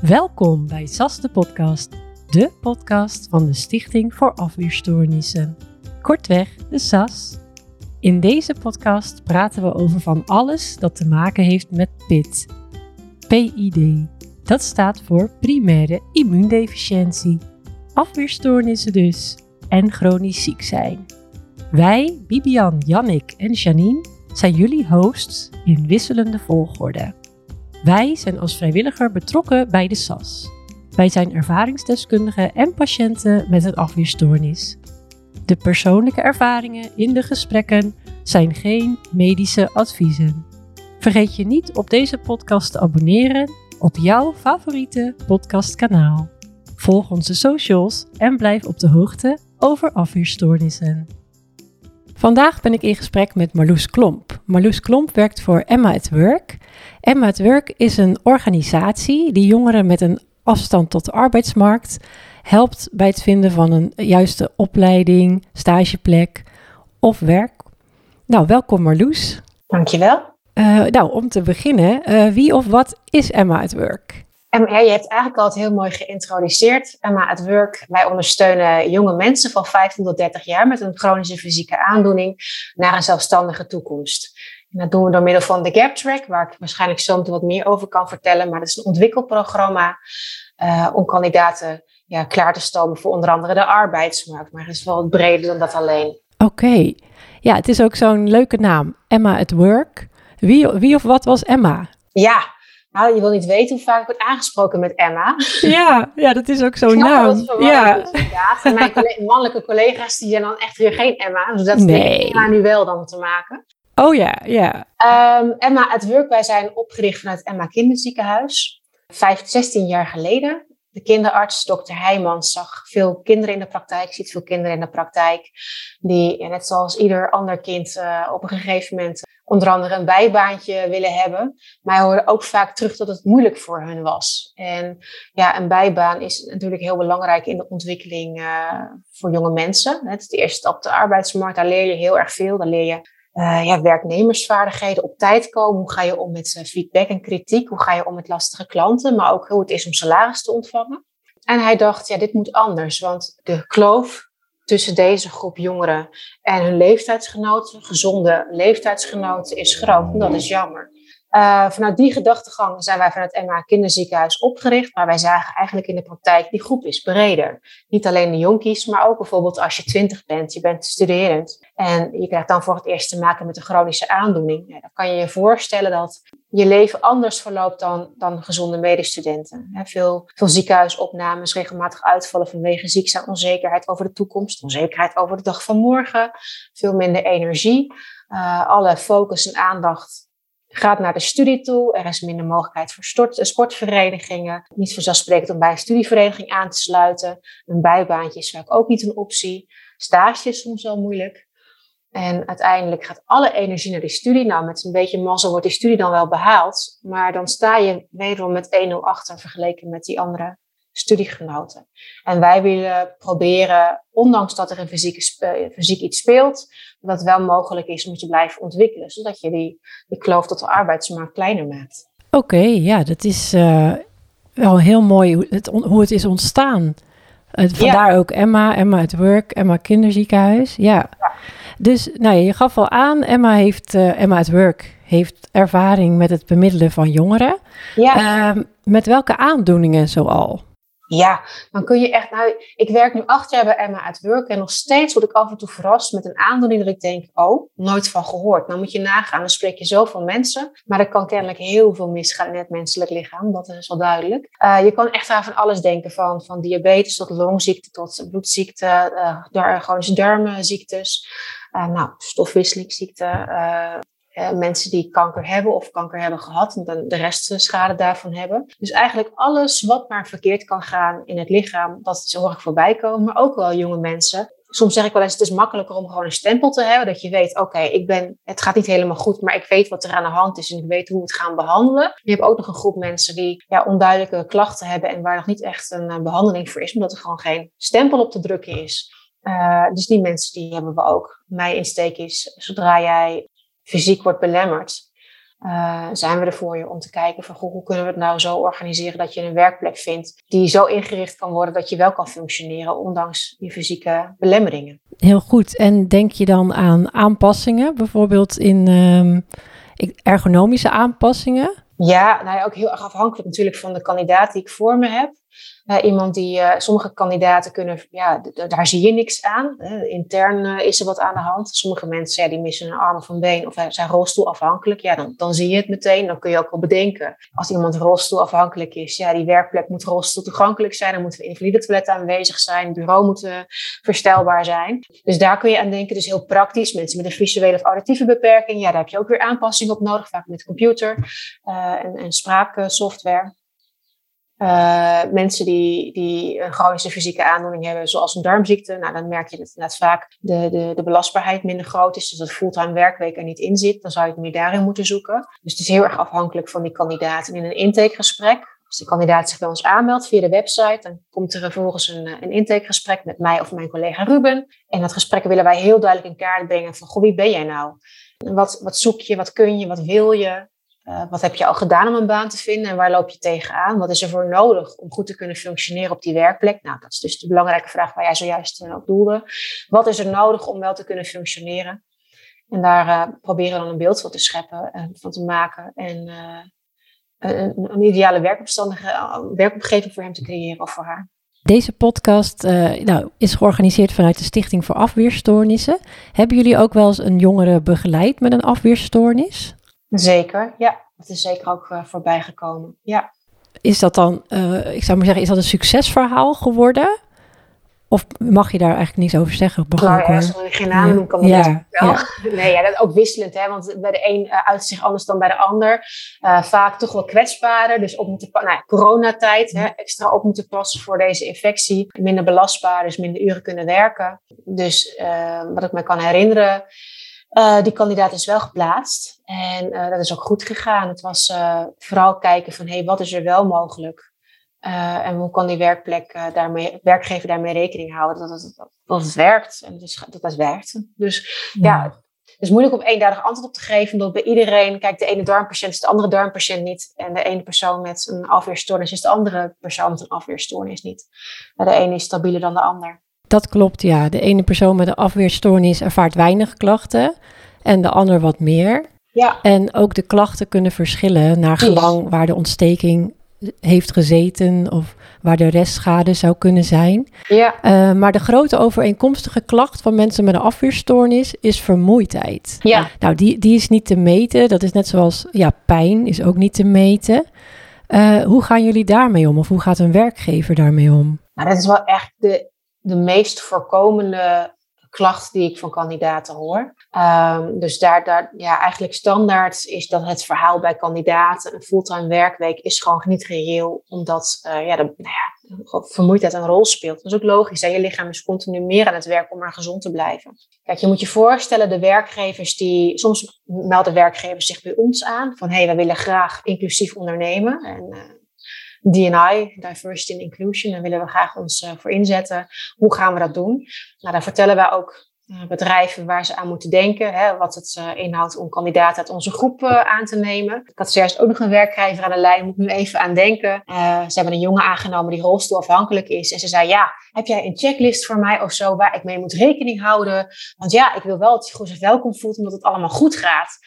Welkom bij SAS de podcast, de podcast van de Stichting voor Afweerstoornissen. Kortweg, de SAS. In deze podcast praten we over van alles dat te maken heeft met PIT. PID. Dat staat voor primaire immuundeficiëntie. Afweerstoornissen dus. En chronisch ziek zijn. Wij, Bibian, Jannik en Janine, zijn jullie hosts in wisselende volgorde. Wij zijn als vrijwilliger betrokken bij de SAS. Wij zijn ervaringsdeskundigen en patiënten met een afweerstoornis. De persoonlijke ervaringen in de gesprekken zijn geen medische adviezen. Vergeet je niet op deze podcast te abonneren op jouw favoriete podcastkanaal. Volg onze socials en blijf op de hoogte over afweerstoornissen. Vandaag ben ik in gesprek met Marloes Klomp. Marloes Klomp werkt voor Emma at Work. Emma at Work is een organisatie die jongeren met een afstand tot de arbeidsmarkt helpt bij het vinden van een juiste opleiding, stageplek of werk. Nou, welkom Marloes. Dankjewel. Uh, nou, om te beginnen, uh, wie of wat is Emma at Work? Emma, je hebt eigenlijk al het heel mooi geïntroduceerd. Emma at Work, wij ondersteunen jonge mensen van 15 tot 30 jaar met een chronische fysieke aandoening naar een zelfstandige toekomst. En dat doen we door middel van de Gap Track, waar ik waarschijnlijk zo meteen wat meer over kan vertellen. Maar dat is een ontwikkelprogramma uh, om kandidaten ja, klaar te stomen voor onder andere de arbeidsmarkt. Maar het is wel wat breder dan dat alleen. Oké, okay. ja, het is ook zo'n leuke naam, Emma at Work. Wie, wie of wat was Emma? Ja, nou, je wil niet weten hoe vaak ik word aangesproken met Emma. Ja, ja dat is ook zo'n naam. Ja. inderdaad. En mijn mannelijke collega's die zijn dan echt weer geen Emma. Dus dat nee. heeft Emma nu wel dan te maken. Oh ja, ja. Um, Emma at Work, wij zijn opgericht vanuit Emma Kinderziekenhuis. Vijf, 16 jaar geleden. De kinderarts, dokter Heijmans, zag veel kinderen in de praktijk, ziet veel kinderen in de praktijk, die net zoals ieder ander kind uh, op een gegeven moment onder andere een bijbaantje willen hebben. Maar hij hoorde ook vaak terug dat het moeilijk voor hun was. En ja, een bijbaan is natuurlijk heel belangrijk in de ontwikkeling uh, voor jonge mensen. Het is de eerste stap op de arbeidsmarkt, daar leer je heel erg veel. Daar leer je uh, ja, werknemersvaardigheden, op tijd komen. Hoe ga je om met feedback en kritiek? Hoe ga je om met lastige klanten? Maar ook hoe het is om salaris te ontvangen. En hij dacht, ja, dit moet anders, want de kloof tussen deze groep jongeren en hun leeftijdsgenoten, gezonde leeftijdsgenoten, is groot. En dat is jammer. Uh, vanuit die gedachtegang zijn wij vanuit MA Kinderziekenhuis opgericht, maar wij zagen eigenlijk in de praktijk, die groep is breder. Niet alleen de jonkies, maar ook bijvoorbeeld als je twintig bent, je bent studerend en je krijgt dan voor het eerst te maken met een chronische aandoening. Dan kan je je voorstellen dat je leven anders verloopt dan, dan gezonde medestudenten. Veel, veel ziekenhuisopnames, regelmatig uitvallen vanwege ziek zijn, onzekerheid over de toekomst, onzekerheid over de dag van morgen, veel minder energie. Uh, alle focus en aandacht gaat naar de studie toe. Er is minder mogelijkheid voor stort, sportverenigingen. Niet vanzelfsprekend om bij een studievereniging aan te sluiten. Een bijbaantje is vaak ook niet een optie. Stage is soms wel moeilijk. En uiteindelijk gaat alle energie naar die studie. Nou, met een beetje mazzel wordt die studie dan wel behaald. Maar dan sta je wederom met 1-0 achter vergeleken met die andere studiegenoten. En wij willen proberen, ondanks dat er in fysiek, fysiek iets speelt, dat het wel mogelijk is om je te blijven ontwikkelen. Zodat je die, die kloof tot de arbeidsmarkt kleiner maakt. Oké, ja, dat is uh, wel heel mooi hoe het, hoe het is ontstaan. Uh, vandaar ja. ook Emma, Emma het Work, Emma Kinderziekenhuis. Ja. ja. Dus nou, je gaf al aan, Emma heeft, uh, Emma at Work heeft ervaring met het bemiddelen van jongeren. Ja. Uh, met welke aandoeningen zoal? Ja, dan kun je echt. Nou, ik werk nu acht jaar bij Emma at Work en nog steeds word ik af en toe verrast met een aandoening dat ik denk: oh, nooit van gehoord. Nou moet je nagaan, dan spreek je zoveel mensen, maar er kan kennelijk heel veel misgaan in het menselijk lichaam, dat is wel duidelijk. Uh, je kan echt aan van alles denken, van, van diabetes tot longziekte, tot bloedziekte, uh, chronische darmziektes, uh, nou, stofwisselingsziekte, mensen die kanker hebben of kanker hebben gehad en dan de rest schade daarvan hebben. Dus eigenlijk alles wat maar verkeerd kan gaan in het lichaam, dat hoor ik voorbij komen. Maar ook wel jonge mensen. Soms zeg ik wel eens, het is makkelijker om gewoon een stempel te hebben. Dat je weet, oké, ik ben, het gaat niet helemaal goed, maar ik weet wat er aan de hand is en ik weet hoe we het gaan behandelen. Je hebt ook nog een groep mensen die ja, onduidelijke klachten hebben en waar nog niet echt een uh, behandeling voor is, omdat er gewoon geen stempel op te drukken is. Uh, dus die mensen die hebben we ook. Mijn insteek is, zodra jij fysiek wordt belemmerd, uh, zijn we er voor je om te kijken van goh, hoe kunnen we het nou zo organiseren dat je een werkplek vindt die zo ingericht kan worden dat je wel kan functioneren ondanks je fysieke belemmeringen. Heel goed. En denk je dan aan aanpassingen, bijvoorbeeld in um, ergonomische aanpassingen? Ja, nou ja, ook heel erg afhankelijk natuurlijk van de kandidaat die ik voor me heb. Uh, iemand die, uh, sommige kandidaten kunnen, ja, daar zie je niks aan. Intern is er wat aan de hand. Sommige mensen ja, die missen een arm of een been of zijn rolstoelafhankelijk. Ja, dan, dan zie je het meteen. Dan kun je ook wel bedenken. Als iemand rolstoelafhankelijk is, ja, die werkplek moet rolstoel toegankelijk zijn. Dan moeten invalide toiletten aanwezig zijn. Het bureau moet verstelbaar zijn. Dus daar kun je aan denken. Dus heel praktisch. Mensen met een visuele of auditieve beperking, ja, daar heb je ook weer aanpassingen op nodig. Vaak met computer en, en spraaksoftware. Uh, mensen die, die een chronische fysieke aandoening hebben, zoals een darmziekte, nou, dan merk je dat vaak de, de, de belastbaarheid minder groot is. Dus dat fulltime werkweek er niet in zit. Dan zou je het meer daarin moeten zoeken. Dus het is heel erg afhankelijk van die kandidaat. En in een intakegesprek, als de kandidaat zich bij ons aanmeldt via de website, dan komt er vervolgens een, een intakegesprek met mij of mijn collega Ruben. En dat gesprek willen wij heel duidelijk in kaart brengen van, goh, wie ben jij nou? Wat, wat zoek je, wat kun je, wat wil je? Uh, wat heb je al gedaan om een baan te vinden en waar loop je tegenaan? Wat is er voor nodig om goed te kunnen functioneren op die werkplek? Nou, dat is dus de belangrijke vraag waar jij zojuist uh, op doelde. Wat is er nodig om wel te kunnen functioneren? En daar uh, proberen we dan een beeld van te scheppen en van te maken. En een, een, ideale werkomgeving voor hem te creëren of voor haar. Deze podcast nou, is georganiseerd vanuit de Stichting voor Afweerstoornissen. Hebben jullie ook wel eens een jongere begeleid met een afweerstoornis? Zeker, ja. Dat is zeker ook uh, voorbij gekomen. Ja. Is dat dan, uh, ik zou maar zeggen, is dat een succesverhaal geworden? Of mag je daar eigenlijk niets over zeggen? Nou ja, als ik geen naam noem, kan ik ja. wel. Ja. Nee, ja, dat ook wisselend, hè? want bij de een uh, uit zich anders dan bij de ander. Uh, vaak toch wel kwetsbaarder, dus op moeten nou, coronatijd, hè, extra op moeten passen voor deze infectie. Minder belastbaar, dus minder uren kunnen werken. Dus uh, wat ik me kan herinneren, uh, die kandidaat is wel geplaatst en uh, dat is ook goed gegaan. Het was uh, vooral kijken van hey, wat is er wel mogelijk en hoe kan die werkplek daarmee, werkgever daarmee rekening houden dat het, dat het werkt en dus, dat het werkt. Dus ja. ja. het is moeilijk om eenduidig antwoord op te geven, omdat bij iedereen, kijk, de ene darmpatiënt is de andere darmpatiënt niet. En de ene persoon met een afweerstoornis is de andere persoon met een afweerstoornis niet. De ene is stabieler dan de ander. Dat klopt, ja. De ene persoon met een afweerstoornis ervaart weinig klachten en de ander wat meer. Ja. En ook de klachten kunnen verschillen naar gelang waar de ontsteking heeft gezeten of waar de restschade zou kunnen zijn. Ja. Uh, maar de grote overeenkomstige klacht van mensen met een afweerstoornis is vermoeidheid. Ja. Nou, die, die is niet te meten. Dat is net zoals ja, pijn is ook niet te meten. Uh, hoe gaan jullie daarmee om? Of hoe gaat een werkgever daarmee om? Nou, dat is wel echt de de meest voorkomende klacht die ik van kandidaten hoor. Um, dus daar, daar, ja, eigenlijk standaard is dat het verhaal bij kandidaten, een fulltime werkweek, is gewoon niet reëel, omdat uh, ja, de, nou ja, vermoeidheid een rol speelt. Dat is ook logisch. Hè? Je lichaam is continu meer aan het werk om maar gezond te blijven. Kijk, je moet je voorstellen, de werkgevers die, soms melden werkgevers zich bij ons aan, van hé, hey, wij willen graag inclusief ondernemen. En, uh, DNI, Diversity and Inclusion. Daar willen we graag ons uh, voor inzetten. Hoe gaan we dat doen? Nou, daar vertellen wij ook uh, bedrijven waar ze aan moeten denken. Hè, wat het uh, inhoudt om kandidaten uit onze groep aan te nemen. Ik had zojuist ook nog een werkgever aan de lijn. Moet nu even aan denken. ze hebben een jongen aangenomen die rolstoelafhankelijk is. En ze zei, ja, heb jij een checklist voor mij of zo waar ik mee moet rekening houden? Want ja, ik wil wel dat hij zich welkom voelt omdat het allemaal goed gaat.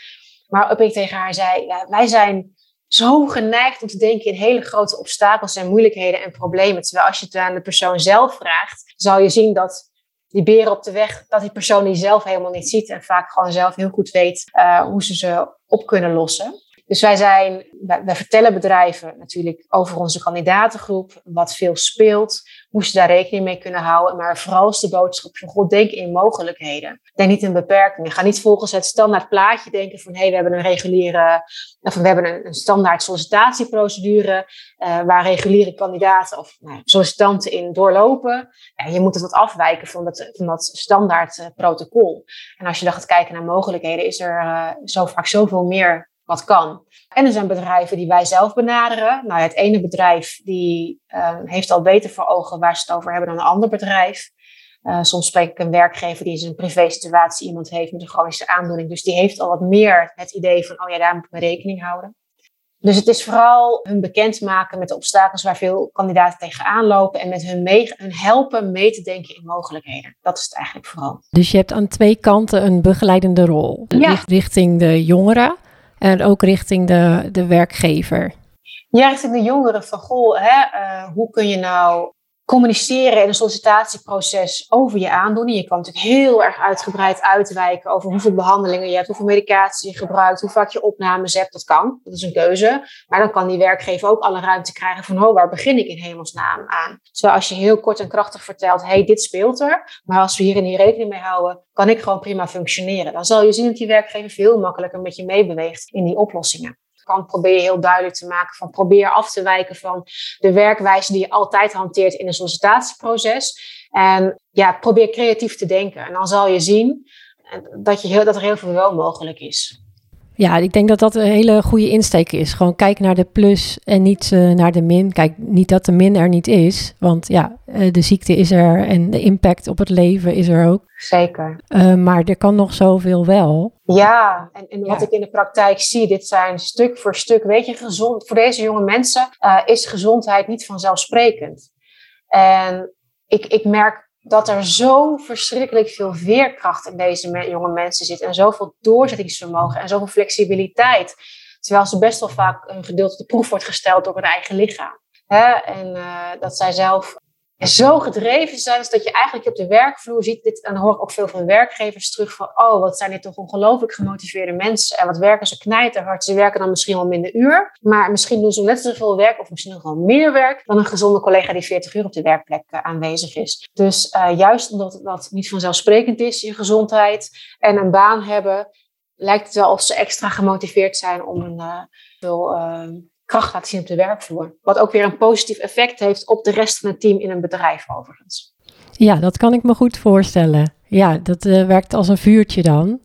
Maar op ik tegen haar zei, wij zijn zo geneigd om te denken in hele grote obstakels en moeilijkheden en problemen. Terwijl als je het aan de persoon zelf vraagt, zal je zien dat die beren op de weg, dat die persoon die zelf helemaal niet ziet en vaak gewoon zelf heel goed weet uh, hoe ze ze op kunnen lossen. Dus wij zijn, wij, vertellen bedrijven natuurlijk over onze kandidatengroep, wat veel speelt, hoe ze daar rekening mee kunnen houden. Maar vooral is de boodschap van, god, denk in mogelijkheden. Denk niet in beperkingen. Ga niet volgens het standaard plaatje denken van, hé, hey, we hebben een reguliere, of we hebben een, een standaard sollicitatieprocedure, uh, waar reguliere kandidaten of nou, sollicitanten in doorlopen. Je moet het wat afwijken van dat, van dat standaard uh, protocol. En als je dan gaat kijken naar mogelijkheden, is er uh, zo vaak zoveel meer wat kan. En er zijn bedrijven die wij zelf benaderen. Nou, het ene bedrijf die uh, heeft al beter voor ogen waar ze het over hebben dan een ander bedrijf. Uh, soms spreek ik een werkgever die in een privé situatie iemand heeft met een chronische aandoening. Dus die heeft al wat meer het idee van, oh ja, daar moet ik mee rekening houden. Dus het is vooral hun bekendmaken met de obstakels waar veel kandidaten tegenaan lopen en met hun, mee, hun helpen mee te denken in mogelijkheden. Dat is het eigenlijk vooral. Dus je hebt aan twee kanten een begeleidende rol. Ja. Richting de jongeren en ook richting de, de werkgever. Ja, richting de jongeren van goh, hè, uh, hoe kun je nou communiceren in een sollicitatieproces over je aandoening. Je kan natuurlijk heel erg uitgebreid uitwijken over hoeveel behandelingen je hebt, hoeveel medicatie je gebruikt, hoe vaak je opnames hebt. Dat kan, dat is een keuze. Maar dan kan die werkgever ook alle ruimte krijgen van, oh, waar begin ik in hemelsnaam aan? Terwijl als je heel kort en krachtig vertelt, hey, dit speelt er, maar als we hier en hier rekening mee houden, kan ik gewoon prima functioneren. Dan zal je zien dat die werkgever veel makkelijker met je meebeweegt in die oplossingen probeer je heel duidelijk te maken van probeer af te wijken van de werkwijze die je altijd hanteert in een sollicitatieproces. En ja, probeer creatief te denken. En dan zal je zien dat, je heel, dat er heel veel wel mogelijk is. Ja, ik denk dat dat een hele goede insteek is. Gewoon kijk naar de plus en niet uh, naar de min. Kijk, niet dat de min er niet is, want ja, uh, de ziekte is er en de impact op het leven is er ook. Zeker. Uh, maar er kan nog zoveel wel. Ja, en, en wat ja. ik in de praktijk zie, dit zijn stuk voor stuk, weet je, gezond. Voor deze jonge mensen is gezondheid niet vanzelfsprekend. En ik, ik merk dat er zo verschrikkelijk veel veerkracht in deze jonge mensen zit. En zoveel doorzettingsvermogen en zoveel flexibiliteit. Terwijl ze best wel vaak een gedeelte de proef wordt gesteld door hun eigen lichaam. En uh, dat zij zelf zo gedreven zijn, dat je eigenlijk op de werkvloer ziet, dit, en dan hoor ik ook veel van werkgevers terug van, oh, wat zijn dit toch ongelooflijk gemotiveerde mensen en wat werken ze knijterhard. Ze werken dan misschien wel minder uur, maar misschien doen ze net zoveel werk of misschien nog wel meer werk dan een gezonde collega die 40 uur op de werkplek uh, aanwezig is. Dus uh, juist omdat dat niet vanzelfsprekend is, je gezondheid en een baan hebben, lijkt het wel of ze extra gemotiveerd zijn om een uh, kracht laten zien op de werkvloer. Wat ook weer een positief effect heeft op de rest van het team in een bedrijf overigens. Ja, dat kan ik me goed voorstellen. Ja, dat uh, werkt als een vuurtje dan.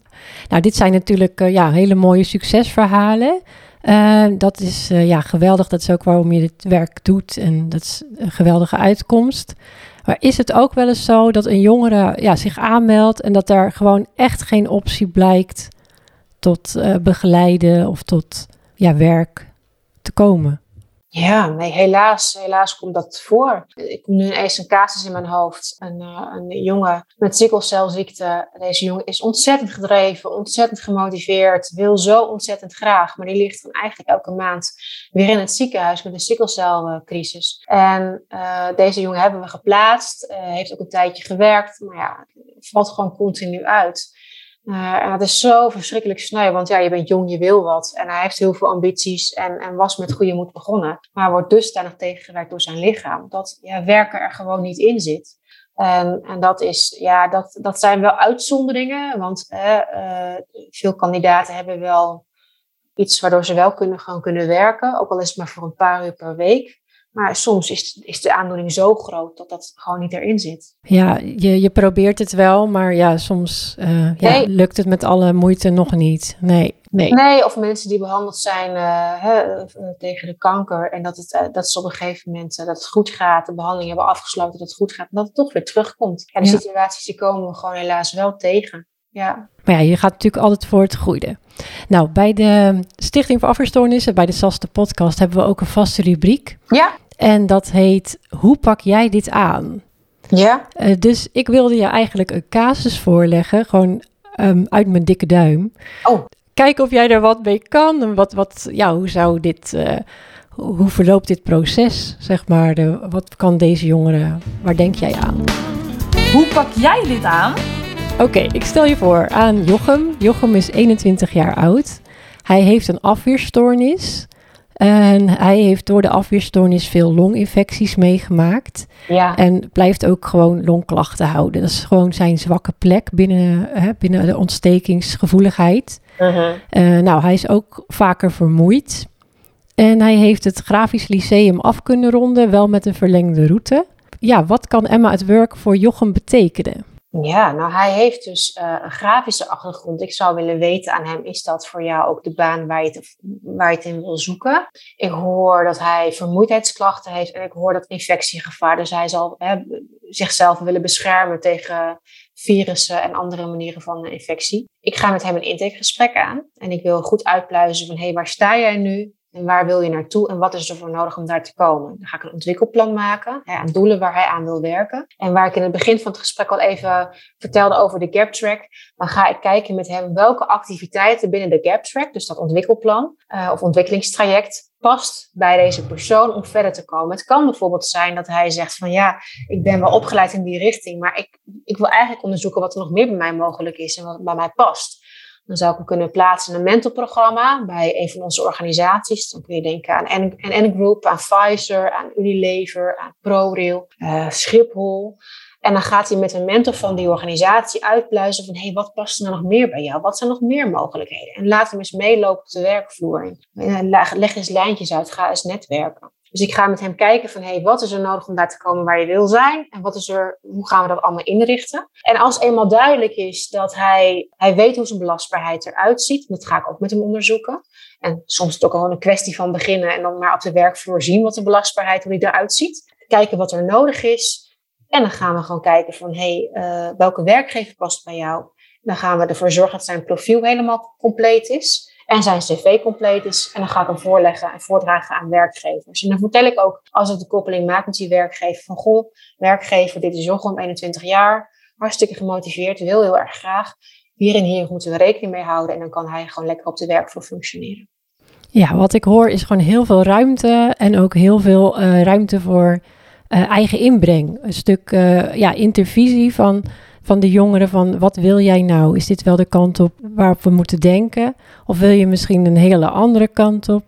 Nou, dit zijn natuurlijk uh, ja, hele mooie succesverhalen. Uh, dat is ja, geweldig. Dat is ook waarom je dit werk doet. En dat is een geweldige uitkomst. Maar is het ook wel eens zo dat een jongere ja, zich aanmeldt en dat daar gewoon echt geen optie blijkt tot begeleiden of tot ja, werk te komen. Ja, nee, helaas, helaas komt dat voor. Ik kom nu ineens een casus in mijn hoofd. Een, uh, een jongen met sikkelcelziekte. Deze jongen is ontzettend gedreven, ontzettend gemotiveerd, wil zo ontzettend graag. Maar die ligt dan eigenlijk elke maand weer in het ziekenhuis met een sikkelcelcrisis. En uh, deze jongen hebben we geplaatst, uh, heeft ook een tijdje gewerkt, maar ja, valt gewoon continu uit. Uh, en dat is zo verschrikkelijk sneu, want ja, je bent jong, je wil wat. En hij heeft heel veel ambities en, en was met goede moed begonnen. Maar wordt dusdanig tegengewerkt door zijn lichaam, dat ja, werken er gewoon niet in zit. En, en dat, is, ja, dat, dat zijn wel uitzonderingen, want uh, veel kandidaten hebben wel iets waardoor ze wel kunnen, gewoon kunnen werken, ook al is het maar voor een paar uur per week. Maar soms is, is de aandoening zo groot dat dat gewoon niet erin zit. Ja, je, je probeert het wel, maar ja, soms uh, ja, lukt het met alle moeite nog niet. Nee, nee. Nee, of mensen die behandeld zijn uh, hè, eh, tegen de kanker en dat, het, uh, dat ze op een gegeven moment dat het goed gaat, de behandeling hebben afgesloten, dat het goed gaat, en dat het toch weer terugkomt. En de ja. situaties die komen we gewoon helaas wel tegen. Ja. Maar ja, je gaat natuurlijk altijd voor het goede. Nou, bij de Stichting voor Afweerstoornissen, bij de SASTE podcast, hebben we ook een vaste rubriek. Ja. En dat heet Hoe pak jij dit aan? Ja. Uh, dus ik wilde je eigenlijk een casus voorleggen, gewoon um, uit mijn dikke duim. Oh. Kijken of jij er wat mee kan. En wat, wat, ja, hoe zou dit, uh, hoe verloopt dit proces, zeg maar? De, wat kan deze jongere, waar denk jij aan? Hoe pak jij dit aan? Oké, okay, ik stel je voor aan Jochem. Jochem is 21 jaar oud. Hij heeft een afweerstoornis. En hij heeft door de afweerstoornis veel longinfecties meegemaakt. Ja. En blijft ook gewoon longklachten houden. Dat is gewoon zijn zwakke plek binnen, hè, binnen de ontstekingsgevoeligheid. Uh -huh. uh, nou, hij is ook vaker vermoeid. En hij heeft het Grafisch Lyceum af kunnen ronden, wel met een verlengde route. Ja, wat kan Emma het werk voor Jochem betekenen? Ja, nou hij heeft dus uh, een grafische achtergrond. Ik zou willen weten aan hem, is dat voor jou ook de baan waar je het, waar je het in wil zoeken? Ik hoor dat hij vermoeidheidsklachten heeft en ik hoor dat infectiegevaar. Dus hij zal hè, zichzelf willen beschermen tegen virussen en andere manieren van infectie. Ik ga met hem een intakegesprek aan en ik wil goed uitpluizen van hé, hey, waar sta jij nu? En waar wil je naartoe en wat is er voor nodig om daar te komen? Dan ga ik een ontwikkelplan maken hè, aan doelen waar hij aan wil werken. En waar ik in het begin van het gesprek al even vertelde over de gap track, dan ga ik kijken met hem welke activiteiten binnen de gap track, dus dat ontwikkelplan uh, of ontwikkelingstraject, past bij deze persoon om verder te komen. Het kan bijvoorbeeld zijn dat hij zegt van ja, ik ben wel opgeleid in die richting, maar ik, ik wil eigenlijk onderzoeken wat er nog meer bij mij mogelijk is en wat bij mij past. Dan zou ik hem kunnen plaatsen in een mentorprogramma bij een van onze organisaties. Dan kun je denken aan NN Group, aan Pfizer, aan Unilever, aan ProRail, uh, Schiphol. En dan gaat hij met een mentor van die organisatie uitpluizen van, hé, hey, wat past er nou nog meer bij jou? Wat zijn nog meer mogelijkheden? En laat hem eens meelopen op de werkvloer. Leg eens lijntjes uit, ga eens netwerken. Dus ik ga met hem kijken van, hey, wat is er nodig om daar te komen waar je wil zijn? En wat is er, hoe gaan we dat allemaal inrichten? En als eenmaal duidelijk is dat hij, hij weet hoe zijn belastbaarheid eruit ziet, dat ga ik ook met hem onderzoeken. En soms is het ook gewoon een kwestie van beginnen en dan maar op de werkvloer zien wat de belastbaarheid, hoe die eruit ziet. Kijken wat er nodig is. En dan gaan we gewoon kijken van, hey, uh, welke werkgever past bij jou? Dan gaan we ervoor zorgen dat zijn profiel helemaal compleet is en zijn cv compleet is. En dan ga ik hem voorleggen en voordragen aan werkgevers. En dan vertel ik ook, als ik de koppeling maak met die werkgever, van goh, werkgever, dit is Jochem, 21 jaar, hartstikke gemotiveerd, wil heel erg graag. Hier en hier moeten we rekening mee houden en dan kan hij gewoon lekker op de werkvloer functioneren. Ja, wat ik hoor is gewoon heel veel ruimte en ook heel veel uh, ruimte voor uh, eigen inbreng. Een stuk uh, ja, intervisie van van de jongeren van wat wil jij nou? Is dit wel de kant op waarop we moeten denken? Of wil je misschien een hele andere kant op?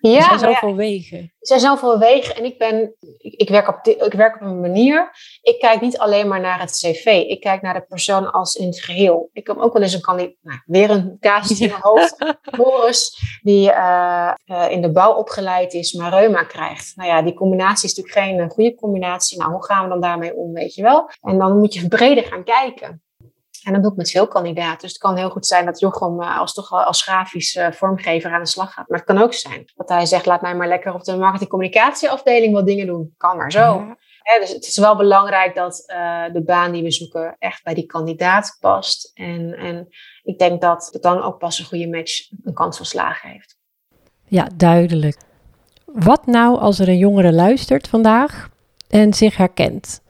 Ja, er zijn zoveel ja, wegen. Er zijn zoveel wegen en ik, ben, ik, ik, werk op ik werk op een manier. Ik kijk niet alleen maar naar het cv. Ik kijk naar de persoon als in het geheel. Ik heb ook wel eens een kandidaat, nou, weer een casus in mijn hoofd. Boris, die uh, uh, in de bouw opgeleid is, maar reuma krijgt. Nou ja, die combinatie is natuurlijk geen uh, goede combinatie. Nou, hoe gaan we dan daarmee om, weet je wel? En dan moet je breder gaan kijken. En dat doe ik met veel kandidaten. Dus het kan heel goed zijn dat Jochem eh, als, toch als grafisch uh, vormgever aan de slag gaat. Maar het kan ook zijn dat hij zegt, laat mij maar lekker op de marketing-communicatieafdeling wat dingen doen. Kan maar zo. dus het is wel belangrijk dat uh, de baan die we zoeken echt bij die kandidaat past. En, en ik denk dat het dan ook pas een goede match een kans van slagen heeft. Ja, duidelijk. Wat nou als er een jongere luistert vandaag en zich herkent?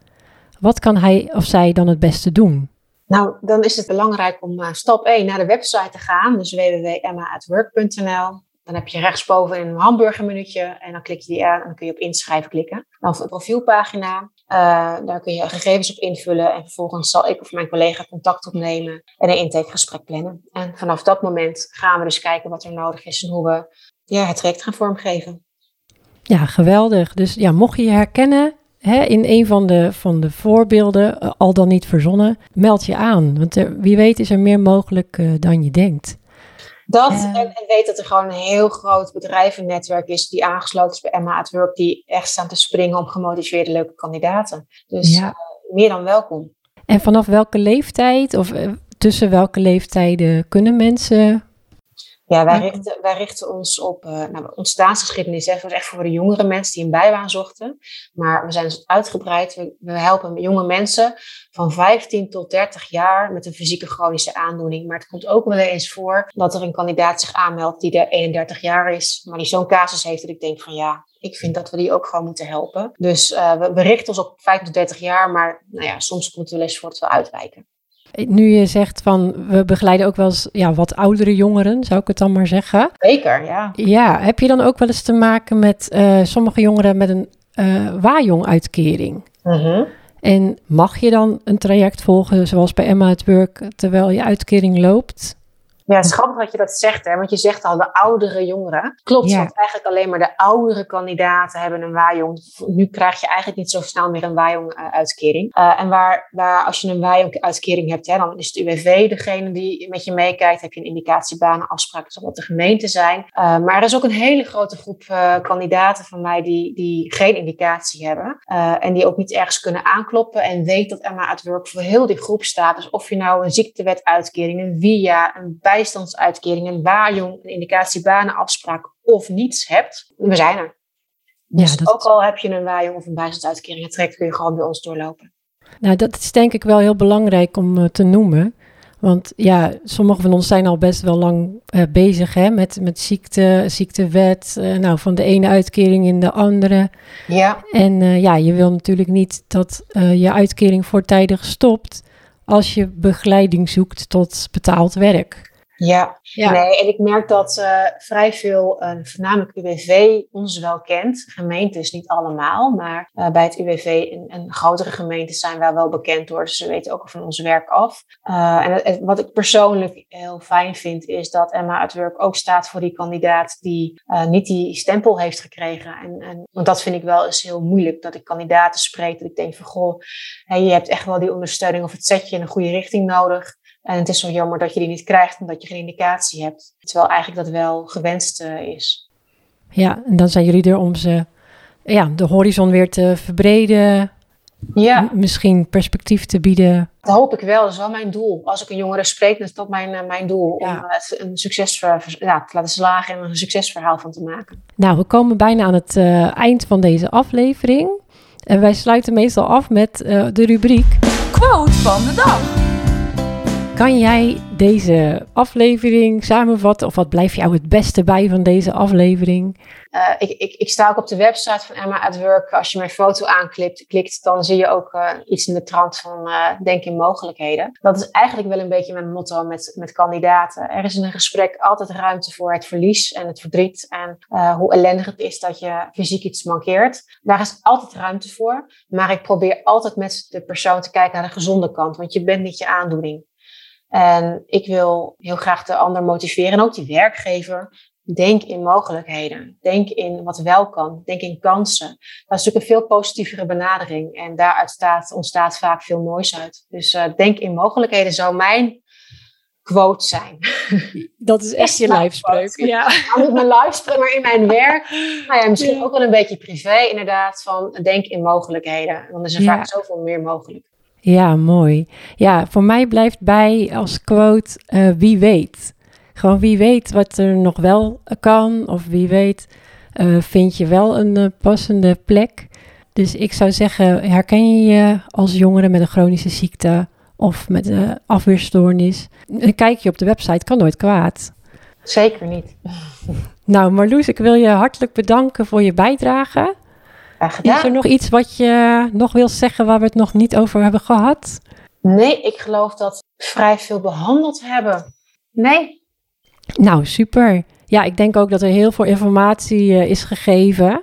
Wat kan hij of zij dan het beste doen? Nou, dan is het belangrijk om uh, stap 1 naar de website te gaan, dus www.emmaatwork.nl. Dan heb je rechtsboven een hamburgermenuutje en dan klik je die aan en dan kun je op inschrijven klikken. Dan een profielpagina, uh, daar kun je gegevens op invullen en vervolgens zal ik of mijn collega contact opnemen en een intakegesprek plannen. En vanaf dat moment gaan we dus kijken wat er nodig is en hoe we ja, het traject gaan vormgeven. Ja, geweldig. Dus ja, mocht je je herkennen hè, in een van de, van de voorbeelden, eh, al dan niet verzonnen, meld je aan. Want wie weet is er meer mogelijk uh, dan je denkt. Dat en, en, weet dat er gewoon een heel groot bedrijvennetwerk is die aangesloten is bij Emma at Work, die echt staan te springen om gemotiveerde leuke kandidaten. Dus ja. uh, meer dan welkom. En vanaf welke leeftijd of tussen welke leeftijden kunnen mensen ja, wij richten, wij richten ons op uh, nou, ontstaansgeschiedenis. Dat was echt voor de jongere mensen die een bijbaan zochten. Maar we zijn dus uitgebreid. We, we, helpen jonge mensen van 15 tot 30 jaar met een fysieke chronische aandoening. Maar het komt ook wel eens voor dat er een kandidaat zich aanmeldt die er 31 jaar is. Maar die zo'n casus heeft dat ik denk van ja, ik vind dat we die ook gewoon moeten helpen. Dus uh, we, we, richten ons op 15 tot 30 jaar. Maar nou ja, soms komt het wel eens voor het wel uitwijken. Nu je zegt van we begeleiden ook wel eens ja, wat oudere jongeren, zou ik het dan maar zeggen. Zeker, ja. Ja, heb je dan ook wel eens te maken met uh, sommige jongeren met een uh, waaijong-uitkering? Uh-huh. En mag je dan een traject volgen zoals bij Emma het Work terwijl je uitkering loopt? Ja, het is grappig dat je dat zegt, hè? want je zegt al de oudere jongeren. Klopt, Ja. want eigenlijk alleen maar de oudere kandidaten hebben een waaijong. Nu krijg je eigenlijk niet zo snel meer een waaijong-uitkering. en waar, waar als je een waaijong-uitkering hebt, hè, dan is het UWV degene die met je meekijkt. Heb je een indicatiebaan, afspraken, zal dat de gemeente zijn. Eh, maar er is ook een hele grote groep eh, kandidaten van mij die, die geen indicatie hebben. eh, en die ook niet ergens kunnen aankloppen. En weet dat Emma at Work voor heel die groep staat. Dus of je nou een ziektewetuitkering, een VIA, een bijstandsuitkering, een waaijong, een indicatiebanenafspraak of niets hebt, we zijn er. Ja, Dus dat, ook al heb je een waaijong of een bijstandsuitkering, het trekt kun je gewoon bij ons doorlopen. nou, dat is denk ik wel heel belangrijk om eh, te noemen. Want ja, sommigen van ons zijn al best wel lang eh, bezig hè, met, met ziekte, ziektewet. eh, nou, van de ene uitkering in de andere. Ja, En ja, je wil natuurlijk niet dat je uitkering voortijdig stopt als je begeleiding zoekt tot betaald werk. Ja. Ja. Nee, en ik merk dat eh, vrij veel, eh, voornamelijk UWV, ons wel kent. Gemeentes niet allemaal, maar eh, bij het UWV en, en grotere gemeentes zijn wij wel bekend door. Dus ze weten ook van ons werk af. En het- het- wat ik persoonlijk heel fijn vind, is dat Emma at Work ook staat voor die kandidaat die niet die stempel heeft gekregen. En, en, want dat vind ik wel eens heel moeilijk, dat ik kandidaten spreek, dat ik denk van, goh, je hebt echt wel die ondersteuning of het zetje in een goede richting nodig. En het is zo jammer dat je die niet krijgt omdat je geen indicatie hebt. Terwijl eigenlijk dat wel gewenst eh, is. Ja, en dan zijn jullie er om ze, ja, de horizon weer te verbreden. Ja, Misschien perspectief te bieden. dat hoop ik wel. Dat is wel mijn doel. Als ik een jongere spreek, dan is dat mijn, eh, mijn doel. Om Ja. eh, het een succesver, ja, te laten slagen en er een succesverhaal van te maken. Nou, we komen bijna aan het eh, eind van deze aflevering. En wij sluiten meestal af met eh, de rubriek. Quote van de dag. Kan jij deze aflevering samenvatten? Of wat blijft jou het beste bij van deze aflevering? Eh, ik, ik, ik sta ook op de website van Emma at Work. Als je mijn foto aanklikt, klikt, dan zie je ook eh, iets in de trant van eh, denk in mogelijkheden. Dat is eigenlijk wel een beetje mijn motto met, met kandidaten. Er is in een gesprek altijd ruimte voor het verlies en het verdriet. En hoe ellendig het is dat je fysiek iets mankeert. Daar is altijd ruimte voor. Maar ik probeer altijd met de persoon te kijken naar de gezonde kant. Want je bent niet je aandoening. En ik wil heel graag de ander motiveren. En ook die werkgever Denk in mogelijkheden. Denk in wat wel kan. Denk in kansen. Dat is natuurlijk een veel positievere benadering. En daaruit staat, ontstaat vaak veel moois uit. Dus uh, denk in mogelijkheden zou mijn quote zijn. Dat is echt je lijfspreuk. Ja. Niet mijn lijfspreuk, maar in mijn werk. Nou ja, misschien ja. ook wel een beetje privé inderdaad. Van denk in mogelijkheden. Dan is er ja. vaak zoveel meer mogelijk. Ja, mooi. Ja, voor mij blijft bij als quote uh, wie weet. Gewoon wie weet wat er nog wel kan, of wie weet uh, vind je wel een uh, passende plek. Dus ik zou zeggen, herken je je als jongere met een chronische ziekte of met een afweerstoornis? Een kijkje op de website kan nooit kwaad. Zeker niet. Nou, Marloes, ik wil je hartelijk bedanken voor je bijdrage. Is er nog iets wat je nog wil zeggen waar we het nog niet over hebben gehad? Nee, ik geloof dat we vrij veel behandeld hebben. Nee, nou, super. Ja, ik denk ook dat er heel veel informatie uh, is gegeven.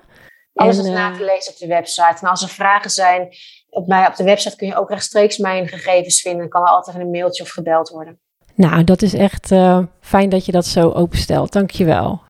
Alles en, is na te lezen op de website. En als er vragen zijn op, mij, op de website, kun je ook rechtstreeks mijn gegevens vinden. Kan er altijd een mailtje of gebeld worden. Nou, dat is echt uh, fijn dat je dat zo openstelt. Dankjewel.